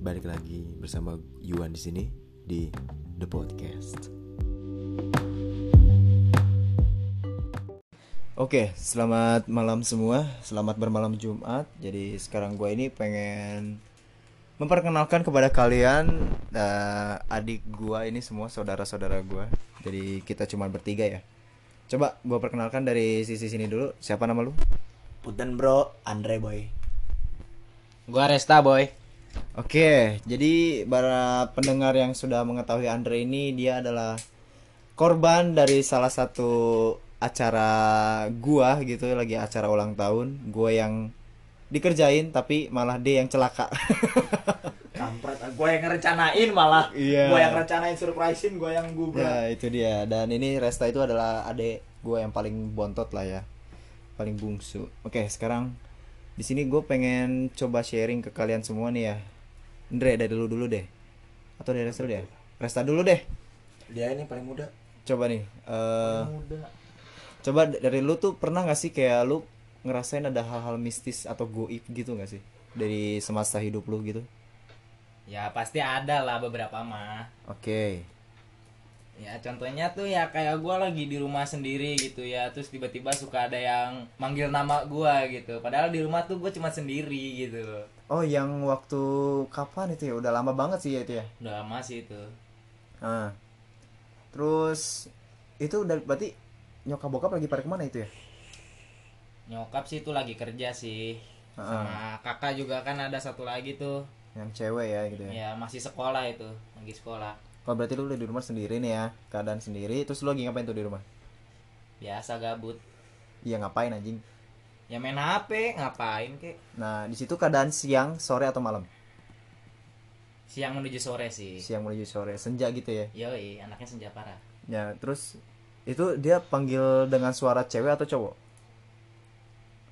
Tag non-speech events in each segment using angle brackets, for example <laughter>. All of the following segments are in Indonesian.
balik lagi bersama Yuan di sini di The Podcast. Oke, selamat malam semua. Selamat bermalam Jumat. Jadi sekarang gue ini pengen memperkenalkan kepada kalian uh, adik gue ini semua saudara-saudara gue. Jadi kita cuma bertiga ya. Coba gue perkenalkan dari sisi sini dulu. Siapa nama lu? Punten bro, Andre boy. Gua Resta boy. Oke, jadi para pendengar yang sudah mengetahui Andre ini dia adalah korban dari salah satu acara gua gitu lagi acara ulang tahun gua yang dikerjain tapi malah dia yang celaka <laughs> Kampret, gue yang ngerencanain malah. Iya. Gue yang rencanain surprisein, gue yang gubrak. ya itu dia dan ini Resta itu adalah adik gua yang paling bontot lah ya paling bungsu oke sekarang di sini gue pengen coba sharing ke kalian semua nih ya Andre dari lu dulu deh atau dari Resta dulu deh Resta dulu deh Dia ini paling muda. coba nih eh muda. coba dari lu tuh pernah gak sih kayak lu ngerasain ada hal-hal mistis atau goib gitu gak sih dari semasa hidup lu gitu Ya pasti ada lah beberapa mah. oke Ya contohnya tuh ya kayak gua lagi di rumah sendiri gitu ya, terus tiba-tiba suka ada yang manggil nama gua gitu. Padahal di rumah tuh gue cuma sendiri gitu. Oh yang waktu kapan itu ya udah lama banget sih ya itu ya Udah lama sih itu. ah terus itu udah berarti nyokap bokap lagi pada ke mana itu ya Nyokap sih itu lagi kerja sih. Sama kakak juga kan ada satu lagi tuh. yang cewek ya gitu ya Ya masih sekolah itu, lagi sekolah. kalau berarti lu udah di rumah sendiri nih ya keadaan sendiri terus lu lagi ngapain tuh di rumah Biasa gabut. iya ngapain anjing Ya main HP, ngapain kek? nah di situ keadaan siang sore atau malam Siang menuju sore sih. siang menuju sore senja gitu ya Yoi, anaknya senja parah. Ya, terus itu dia panggil dengan suara cewek atau cowok?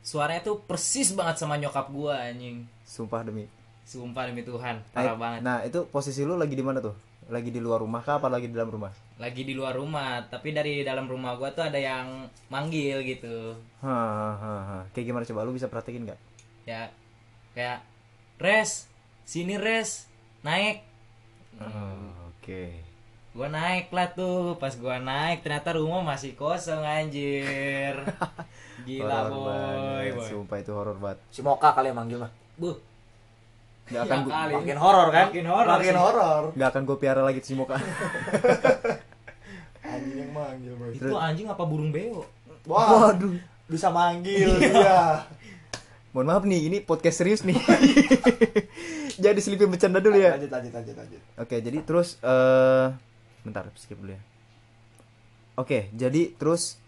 Suaranya tuh persis banget sama nyokap gua anjing. Sumpah demi. Sumpah demi Tuhan, Nah, parah banget. Nah, itu posisi lu lagi di mana tuh? Lagi di luar rumah kah apa lagi di dalam rumah? Lagi di luar rumah, tapi dari dalam rumah gua tuh ada yang manggil gitu. Hahaha. Kayak gimana coba lu bisa perhatiin nggak? Ya kayak res, sini res, naik. Oh, Oke. Gua naik lah tuh, pas gua naik ternyata rumah masih kosong anjir. <laughs> Gila Horor boy, banget. boy. Sumpah itu horor banget. Si Moka kali yang manggil mah. Buh, Gak akan Ya gua. Makin horor kan? Makin horor Makin horor. gak akan gue piara lagi si muka. <laughs> Anjing yang manggil boy. itu anjing apa burung beo? Wah, bisa manggil dia. Mohon maaf nih, ini podcast serius nih. <laughs> Jadi selipin bercanda dulu ya. Lanjut, lanjut, lanjut, lanjut. Oke, jadi terus eh bentar skip dulu ya. Oke, jadi terus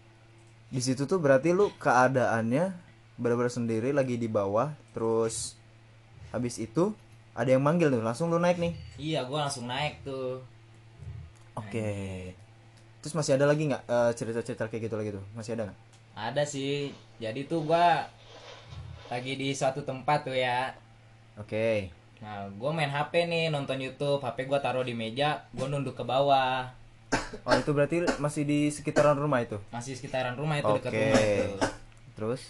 di situ tuh berarti lu keadaannya benar-benar sendiri lagi di bawah, terus habis itu ada yang manggil tuh, langsung lu naik nih. Iya, gua langsung naik tuh. Oke. Terus masih ada lagi nggak eh, cerita-cerita kayak gitu lagi tuh? Masih ada nggak? Ada sih. Jadi tuh gua lagi di suatu tempat tuh ya. Oke. Nah, gua main HP nih, nonton YouTube. HP gua taruh di meja, gua nunduk ke bawah. <coughs> Oh, itu berarti masih di sekitaran rumah itu. Masih sekitaran rumah itu dekat Oke. rumah itu. Terus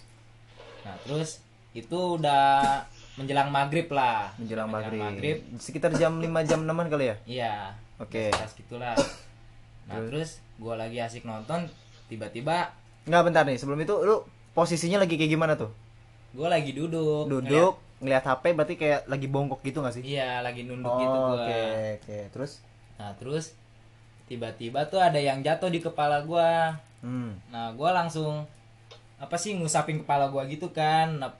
Nah, terus itu udah menjelang maghrib lah. menjelang maghrib. maghrib. Sekitar jam 5 jam 6 kali ya? Iya. Oke. Pas gitulah. Nah, terus gua lagi asik nonton, tiba-tiba Nggak bentar nih, sebelum itu lu posisinya lagi kayak gimana tuh? gua lagi duduk. duduk ngeliat HP berarti kayak lagi bongkok gitu gak sih? Ngeliat- iya, lagi nunduk Oh, gitu gua. Oke oke terus Nah, terus tiba-tiba tuh ada yang jatuh di kepala gua. hmm. Nah, gua langsung apa sih ngusapin kepala gua gitu kan. Nah,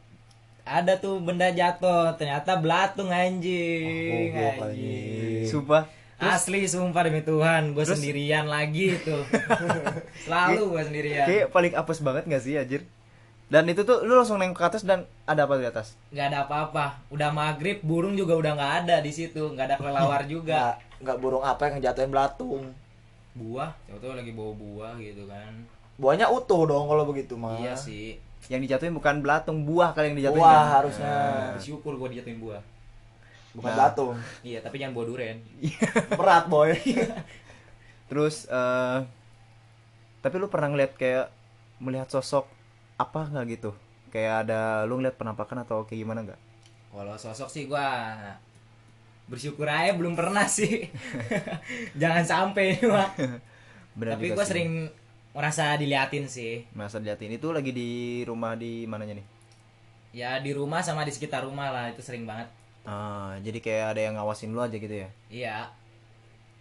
ada tuh benda jatuh, ternyata belatung anjing. goblok, anjing. Sumpah Asli sumpah demi Tuhan, gue sendirian lagi tuh. <laughs> Selalu gue sendirian. kayak paling apes banget gak sih anjir? Dan itu tuh lu langsung nengok ke atas dan ada apa di atas? nggak ada apa-apa. Udah maghrib, burung juga udah nggak ada di situ, nggak ada kelelawar <laughs> juga. Nggak, nggak burung apa yang jatuhin belatung. Buah, coba lagi bawa buah gitu kan. Buahnya utuh dong kalau begitu mah. Iya sih. Yang dijatuhin bukan belatung, buah kali yang dijatuhin. Buah kan? harusnya. Bersyukur gue dijatuhin buah. Bukan Nah. belatung. Iya, tapi jangan buah duren. Berat boy. <laughs> Terus eh tapi lu pernah ngeliat kayak melihat sosok apa nggak gitu? Kayak ada lu ngeliat penampakan atau kayak gimana nggak? Kalau sosok sih gua bersyukur aja belum pernah sih <laughs> jangan sampai ini mah Bener tapi gue sering merasa diliatin sih Masa diliatin itu lagi di rumah di mananya nih? ya di rumah sama di sekitar rumah lah itu sering banget Ah, jadi kayak ada yang ngawasin lu aja gitu ya? iya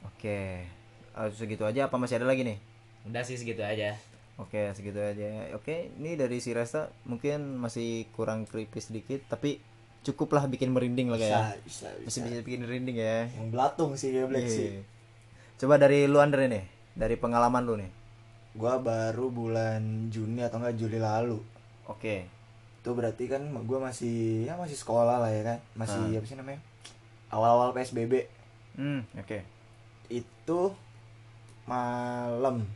Oke. Ah, segitu aja apa masih ada lagi nih? udah sih segitu aja Oke, segitu aja. Oke, ini dari si Resta mungkin masih kurang creepy sedikit, tapi cukup lah bikin merinding lah bisa kayak. bisa Masih bisa bisa bikin merinding ya. yang belatung sih ya Black Iya. sih Coba dari lu Andre nih, dari pengalaman lu nih. Gua baru bulan Juni atau enggak Juli lalu Oke. itu berarti kan gua masih ya masih sekolah lah ya kan masih Ah. apa sih namanya awal-awal PSBB Hmm, oke. itu malam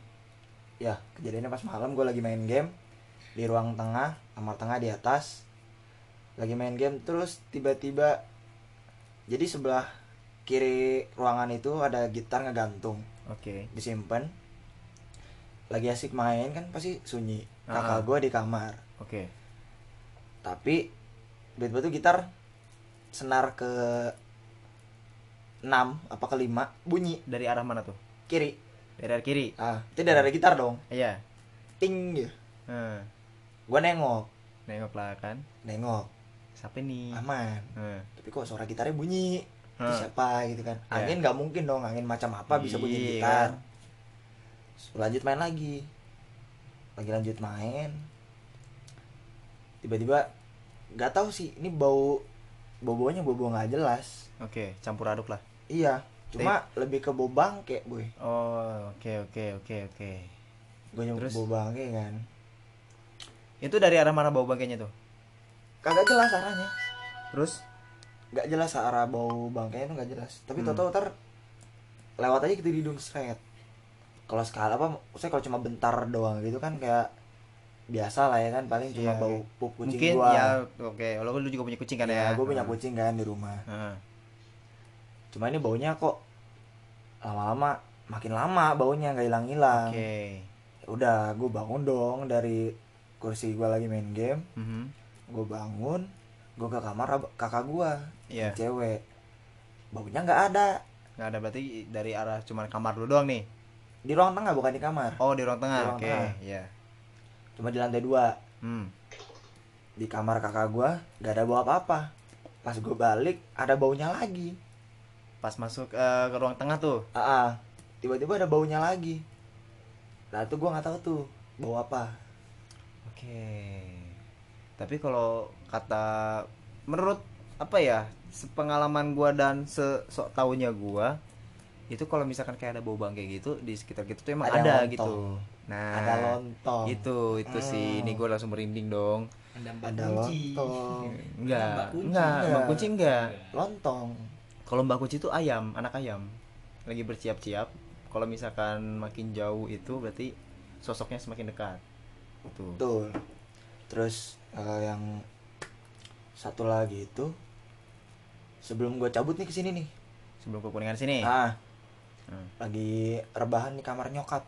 ya kejadiannya pas malam gue lagi main game di ruang tengah kamar tengah di atas lagi main game terus tiba-tiba jadi sebelah kiri ruangan itu ada gitar ngegantung Oke. disimpan lagi asik main kan pasti sunyi Ah. kakak gue di kamar Oke. tapi tiba-tiba tuh gitar senar ke 6 apa ke 5 bunyi Dari arah mana tuh? kiri Dari arah kiri. ah itu dari ada gitar dong Iya. ting gitu Hmm. gue nengok Nengok lah kan. nengok Siapa nih? aman Hmm. tapi kok suara gitarnya bunyi itu Hmm. siapa gitu kan Ya. angin nggak mungkin dong angin macam apa bisa bunyi Iya, gitar kan? Lanjut main lagi lagi lanjut main tiba-tiba nggak tahu sih ini bau bau baunya bau bau nggak jelas Oke, campur aduk lah. iya cuma lebih ke bau bangke boy Oh, oke oke oke oke. gue nyebut Terus? bau bangke kan Itu dari arah mana bau bangkainya tuh? kagak jelas arahnya Terus? nggak jelas arah bau bangkainya tuh nggak jelas tapi Hmm. tau-tau ntar lewat aja gitu di hidung seret kalau sekali apa saya kalau cuma bentar doang gitu kan kayak biasa lah ya kan paling cuma Iya. bau pup kucing Mungkin gua ya oke, lo lu juga punya kucing kan ya? gue punya kucing kan di rumah Ah. cuma ini baunya kok lama-lama makin lama baunya nggak hilang-hilang Oke. Ya udah gue bangun dong dari kursi gue lagi main game Mhm. gue bangun gue ke kamar kakak gue Iya. cewek baunya nggak ada Nggak ada berarti dari arah cuman kamar lu doang nih. Di ruang tengah bukan di kamar Oh, di ruang tengah. Oke, tengah. iya. cuma di lantai dua Hmm. di kamar kakak gue nggak ada bau apa-apa pas gue balik ada baunya lagi Pas masuk eh, ke ruang tengah tuh. ah ah. tiba-tiba ada baunya lagi nah itu gue nggak tahu tuh bau apa Oke. Tapi kalau kata menurut apa ya? Sepengalaman gua dan sesok taunya gua itu kalau misalkan kayak ada bau bangke gitu di sekitar gitu tuh emang Ada ada, lontong. gitu. Nah, ada lontong itu itu sih Hmm. ini gua langsung merinding dong. ada mbak ada kunci lontong <laughs> Enggak, Mbak Kunci. enggak, Mbak Enggak. Kunci enggak. lontong Kalau Mbak Kunci itu ayam, anak ayam. Lagi bersiap-siap. Kalau misalkan makin jauh itu berarti sosoknya semakin dekat. Tuh. betul terus eh, yang satu lagi itu sebelum gue cabut nih ke sini nih Sebelum ke Kuningan sini. ah Hmm. lagi rebahan di kamar nyokap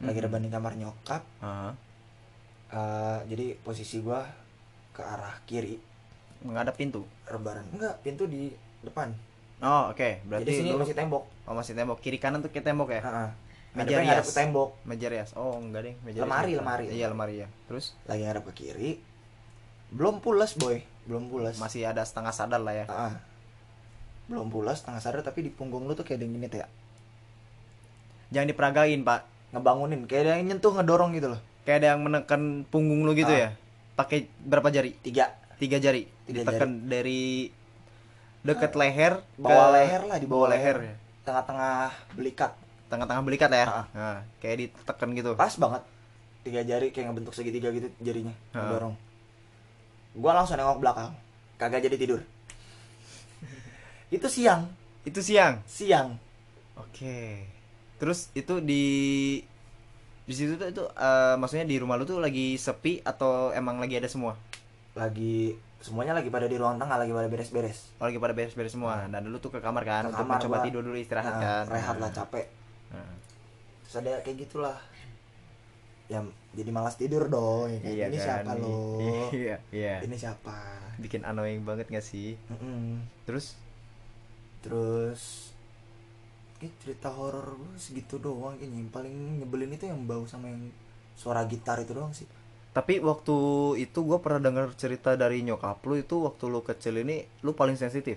lagi Mhm. rebahan di kamar nyokap Ah, eh, jadi posisi gua ke arah kiri menghadap pintu. rebahan enggak pintu di depan Oh, oke. Berarti jadi sini lu masih tembok Oh, masih tembok. Kiri kanan tuh kayak tembok ya? Heeh. Meja rias. ke tembok Meja rias. Oh, enggak deh, meja Lemari, rias. lemari. Iya, lemari ya. Terus lagi ngadep ke kiri belum pulas boy belum pulas masih ada setengah sadar lah ya. Heeh. Belum pulas setengah sadar tapi di punggung lu tuh kayak ada yang ya Jangan diperagain, Pak. ngebangunin kayak ada yang nyentuh ngedorong gitu loh Kayak ada yang menekan punggung lu gitu Ah. ya. Pakai berapa jari? tiga Tiga jari. Tiga Ditekan dari deket leher bawah ke leher lah di bawah bawah leher, leher tengah-tengah belikat Tengah-tengah belikat ya. Ah. Nah, kayak ditekan gitu. pas banget tiga jari kayak ngebentuk segitiga gitu jarinya Ah. ngedorong gua langsung nengok belakang kagak jadi tidur itu siang Itu siang. siang Oke. Terus itu di di situ tuh itu eh, maksudnya di rumah lu tuh lagi sepi atau emang lagi ada semua? lagi semuanya lagi pada di ruang tengah lagi pada beres-beres Oh, lagi pada beres-beres semua. Nah, dulu tuh ke kamar kan Ke untuk kamar mencoba gua. tidur dulu istirahat Nah, kan. rehat lah Nah. capek Nah. terus ada kayak gitulah ya jadi malas tidur dong ya kan? Iya ini kan? siapa lo <laughs> Iya, iya. ini siapa Bikin annoying banget gak sih? Mm-mm. Terus terus eh, cerita horor gue segitu doang kayaknya yang paling nyebelin itu yang bau sama yang suara gitar itu doang sih Tapi waktu itu gue pernah dengar cerita dari nyokap lu itu waktu lu kecil ini lu paling sensitif.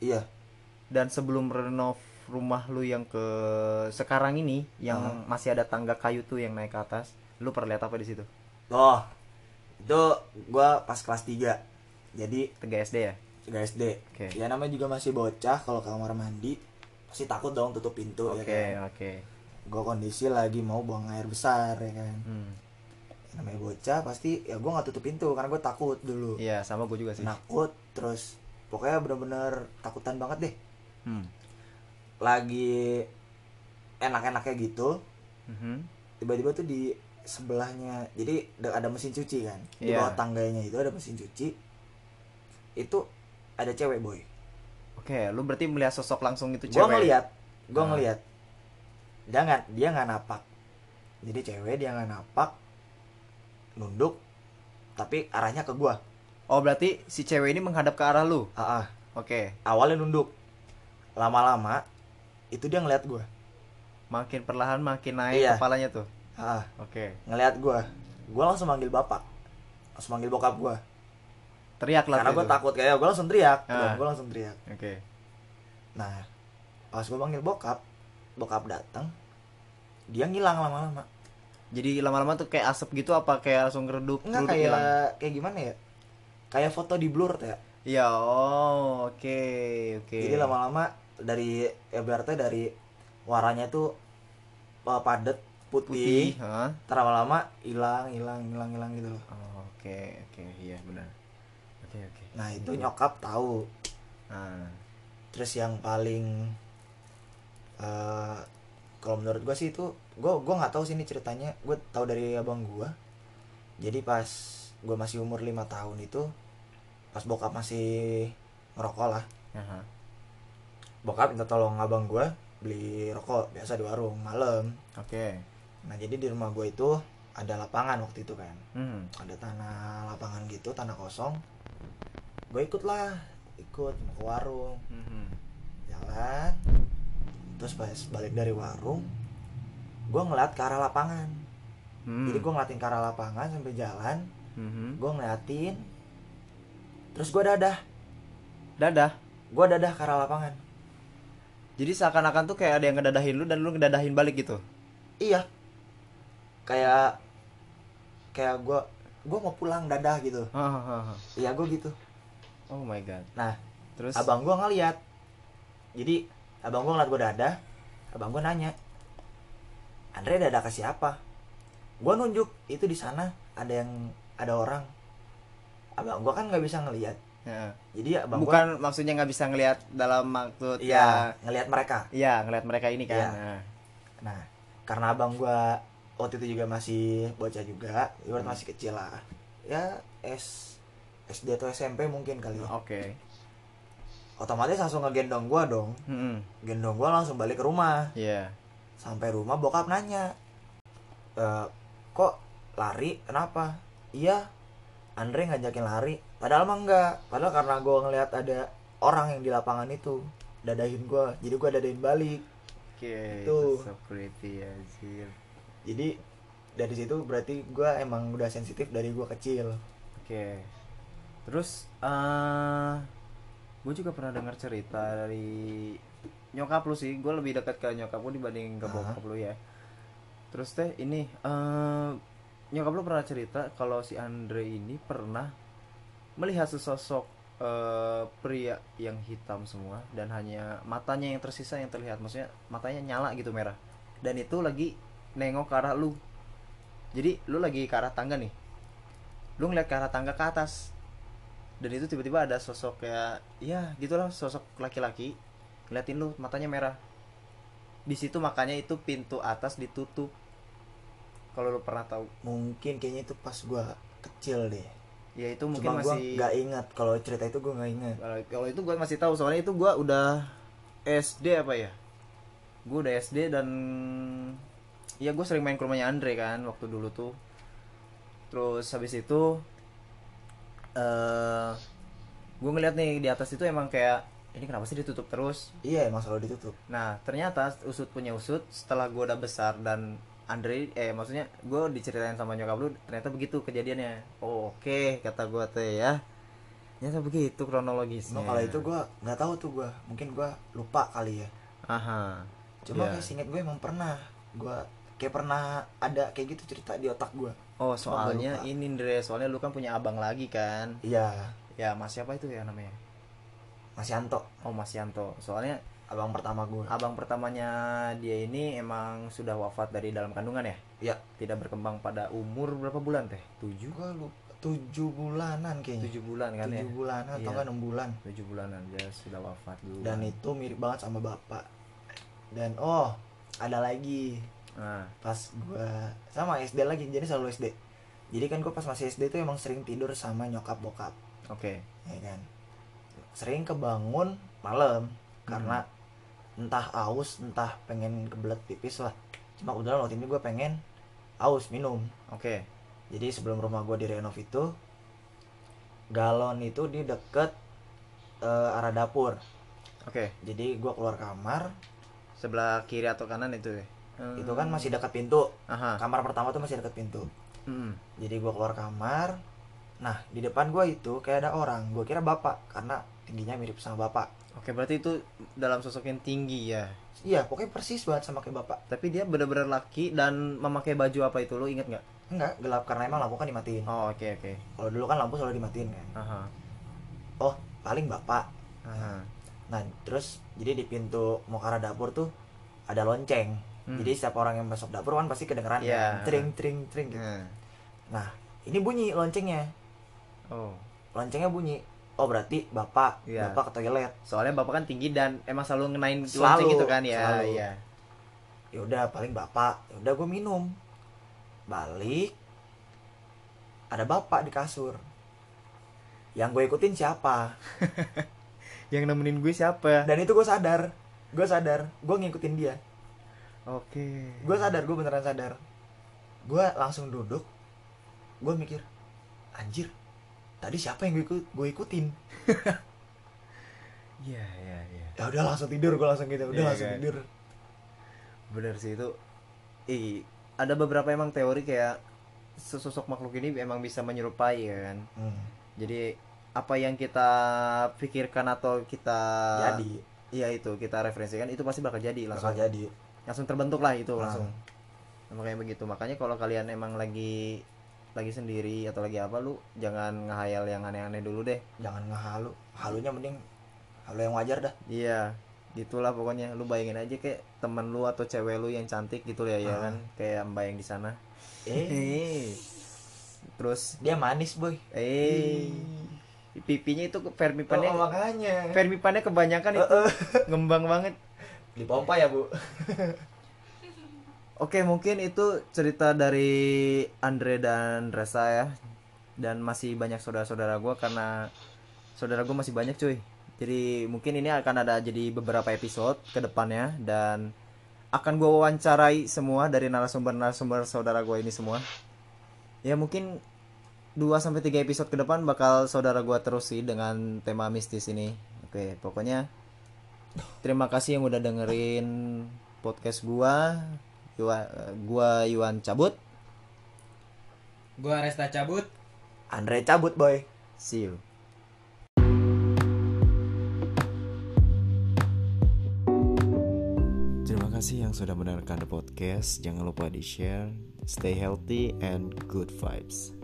iya Dan sebelum renov rumah lu yang ke sekarang ini yang Ah. masih ada tangga kayu tuh yang naik ke atas, lu pernah lihat apa di situ? oh itu gue pas kelas 3 jadi Tiga SD ya? 3 SD Oke. ya namanya juga masih bocah kalau kamar mandi pasti takut dong tutup pintu Oke, ya kan oke. gue kondisi lagi mau buang air besar ya kan Hmm. Ya, namanya bocah pasti ya gue nggak tutup pintu karena gue takut dulu Iya, sama gue juga sih. takut terus pokoknya bener-bener takutan banget deh Hmm. lagi enak-enaknya gitu Mhm. tiba-tiba tuh di sebelahnya jadi da- ada mesin cuci kan di Iya. bawah tangganya itu ada mesin cuci itu ada cewek boy Oke, lu berarti melihat sosok langsung itu gue cewek. ngeliat gue Ah. ngeliat dia nggak dia nggak napak jadi cewek dia nggak napak nunduk tapi arahnya ke gua Oh, berarti si cewek ini menghadap ke arah lu. ah ah. Oke. awalnya nunduk lama-lama itu dia ngeliat gua Makin perlahan makin naik Iya. kepalanya tuh. ah. Oke. ngeliat gua gua langsung manggil bapak langsung manggil bokap gua Teriak lah karena itu. takut kayak gua langsung teriak Ah. gua langsung teriak Oke. nah pas gua manggil bokap bokap datang dia ngilang lama-lama Jadi lama-lama tuh kayak asap gitu apa kayak langsung redup Enggak redup kayak hilang? kayak gimana ya? Kayak foto di blur ya. Iya, oh, oke, oke. Jadi lama-lama dari ya berarti dari warnanya tuh uh, padet putih, putih? Ntar lama-lama hilang, hilang, hilang, hilang gitu loh. Oh, oke, oke, iya benar. Oke, oke. Nah, itu nyokap tahu. Ah, Terus yang paling eh kalau menurut gua sih itu gua gua nggak tahu sih ini ceritanya. Gue tahu dari abang gua. Jadi pas gua masih umur lima tahun itu pas bokap masih ngerokok lah. aha. bokap minta tolong abang gue beli rokok biasa di warung malam Oke. nah jadi di rumah gue itu ada lapangan waktu itu kan Hmm. ada tanah lapangan gitu tanah kosong gue ikut lah ikut ke warung Mhm. jalan terus pas balik dari warung gue ngeliat ke arah lapangan Hmm. jadi gue ngeliatin ke arah lapangan sampai jalan Mhm. gue ngeliatin terus gue dadah Dadah. gue dadah ke arah lapangan Jadi seakan-akan tuh kayak ada yang ngedadahin lu dan lu ngedadahin balik gitu. iya kayak kayak gue gue mau pulang dadah gitu iya gue gitu Oh my god. nah Terus abang gue ngeliat jadi abang gue ngeliat gue dadah abang gue nanya Andre dadah ke siapa gue nunjuk itu di sana ada yang ada orang abang gue kan nggak bisa ngeliat Ya. jadi abang gue bukan maksudnya nggak bisa ngelihat dalam maksud iya ngeliat mereka ya, iya ngelihat mereka ini kan. Iya. Nah. nah karena abang gue waktu itu juga masih bocah juga ibarat Hmm. masih kecil lah ya S SD atau SMP mungkin kali ya. Oke. otomatis langsung ngegendong gue dong Hmm. gendong gue langsung balik ke rumah Iya. sampai rumah bokap nanya "E, kok lari kenapa iya Andre ngajakin lari padahal mah enggak padahal karena gue ngelihat ada orang yang di lapangan itu dadahin gue jadi gue dadahin balik Oke. Itu. So pretty anjir. jadi dari situ berarti gue emang udah sensitif dari gue kecil Oke. Terus eh gue juga pernah dengar cerita dari nyokap lu sih. Gue lebih dekat ke nyokap lu dibanding ke bokap lu ya. Terus teh ini eh nyokap lu pernah cerita kalau si Andre ini pernah melihat sesosok eh, pria yang hitam semua dan hanya matanya yang tersisa yang terlihat. Maksudnya matanya nyala gitu merah. Dan itu lagi nengok ke arah lu. Jadi lu lagi ke arah tangga nih. Lu ngeliat ke arah tangga ke atas dan itu tiba-tiba ada sosok kayak ya gitulah sosok laki-laki ngeliatin lu matanya merah. Di situ makanya itu pintu atas ditutup. Kalau lu pernah tahu. Mungkin kayaknya itu pas gue kecil deh. Ya itu mungkin cuma masih nggak ingat. Kalau cerita itu gue nggak ingat. Kalau- itu gue masih tahu. Soalnya itu gue udah SD apa ya? Gue udah SD dan ya gue sering main ke rumahnya Andre kan waktu dulu tuh. Terus habis itu eh gue ngeliat nih di atas itu emang kayak ini kenapa sih ditutup terus? Iya emang selalu ditutup. Nah ternyata usut punya usut setelah gue udah besar dan Andre eh maksudnya gue diceritain sama nyokap lu ternyata begitu kejadiannya. Oh, oke kata gue teh ya. Ternyata begitu kronologisnya. Cuma kalau itu gue nggak tahu tuh gue mungkin gue lupa kali ya. Aha. Cuma Iya. kayak singkat gue emang pernah gue kayak pernah ada kayak gitu cerita di otak gue oh gua soalnya ini Andre soalnya lu kan punya abang lagi kan? Iya. Ya mas siapa itu ya namanya? Mas Yanto. Oh mas Yanto. Soalnya abang pertama gue abang pertamanya dia ini emang sudah wafat dari dalam kandungan ya? Ya tidak berkembang pada umur berapa bulan teh? Tujuh? Gue lupa tujuh bulanan kayaknya. Tujuh bulan kan ya? Tujuh bulanan atau Iya. enggak enam bulan. Tujuh bulanan dia sudah wafat dulu dan itu mirip banget sama bapak. Dan oh ada lagi nah. Pas gua sama SD lagi jadi selalu SD jadi kan gua pas masih SD tuh emang sering tidur sama nyokap bokap. Oke. Ya kan? Sering kebangun malam karena entah aus entah pengen kebelet pipis lah. Cuma kebetulan waktu ini gue pengen aus minum. Oke. Jadi sebelum rumah gua direnov itu galon itu di deket eh, arah dapur. Oke. Jadi gua keluar kamar. Sebelah kiri atau kanan itu ya Hmm. itu kan masih dekat pintu. Aha. Kamar pertama tuh masih dekat pintu. Hmm. jadi gua keluar kamar nah di depan gua itu kayak ada orang. Gua kira bapak karena tingginya mirip sama bapak. Oke berarti itu dalam sosok yang tinggi ya? Iya pokoknya persis banget sama kayak bapak. Tapi dia benar-benar laki dan memakai baju apa itu lo inget nggak? Enggak gelap. Karena emang lampu kan dimatiin. Oh oke oke. Kalau dulu kan lampu selalu dimatiin kan. Aha. Oh paling bapak. Aha. Nah terus jadi di pintu mau ke arah dapur tuh ada lonceng Hmm. jadi setiap orang yang masuk dapur kan pasti kedengeran Iya. kan tring tring tring gitu. Nah. nah ini bunyi loncengnya oh loncengnya bunyi oh berarti bapak Iya. bapak ke toilet soalnya bapak kan tinggi dan emang selalu ngenain Selalu, lonceng gitu kan ya selalu. iya ya udah paling bapak ya udah gue minum balik ada bapak di kasur yang gue ikutin siapa <laughs> yang nemenin gue siapa dan itu gue sadar gue sadar gue ngikutin dia oke. Gue sadar gue beneran sadar. Gue langsung duduk gue mikir anjir tadi siapa yang gue ikut gue ikutin? <laughs> Iya iya iya. Ya udah langsung tidur gue langsung gitu. Udah Iya, langsung kan? tidur. Bener sih itu. Ih ada beberapa emang teori kayak sesosok makhluk ini emang bisa menyerupai ya kan? Hmm, jadi apa yang kita pikirkan atau kita jadi. Iya itu kita referensikan itu pasti bakal jadi bakal langsung jadi langsung terbentuk lah itu langsung. makanya begitu. Makanya kalau kalian emang lagi lagi sendiri atau lagi apa lu jangan ngehayal yang aneh-aneh dulu deh. Jangan ngehalu halunya mending halu yang wajar dah. Iya gitulah pokoknya. Lu bayangin aja kayak temen lu atau cewek lu yang cantik gitu ya ya Ah. kan? Kayak mbak yang di sana. Eh. Eh. Terus? Dia manis boy. Eh. Pipinya itu vermipannya oh, makanya. Vermipannya kebanyakan itu ngembang banget dipompa ya bu. <laughs> Oke mungkin itu cerita dari Andre dan Resa ya. Dan masih banyak saudara-saudara gue karena Saudara gue masih banyak cuy. Jadi mungkin ini akan ada jadi beberapa episode ke depannya Dan akan gue wawancarai semua dari narasumber-narasumber saudara gue ini semua. Ya mungkin 2-3 episode ke depan bakal saudara gue terus sih dengan tema mistis ini. Oke pokoknya Terima kasih yang udah dengerin podcast gua Gua, gua Yuan cabut. Gua Resta cabut. Andre cabut boy See you. Terima kasih yang sudah mendengarkan the podcast. Jangan lupa di share. Stay healthy and good vibes.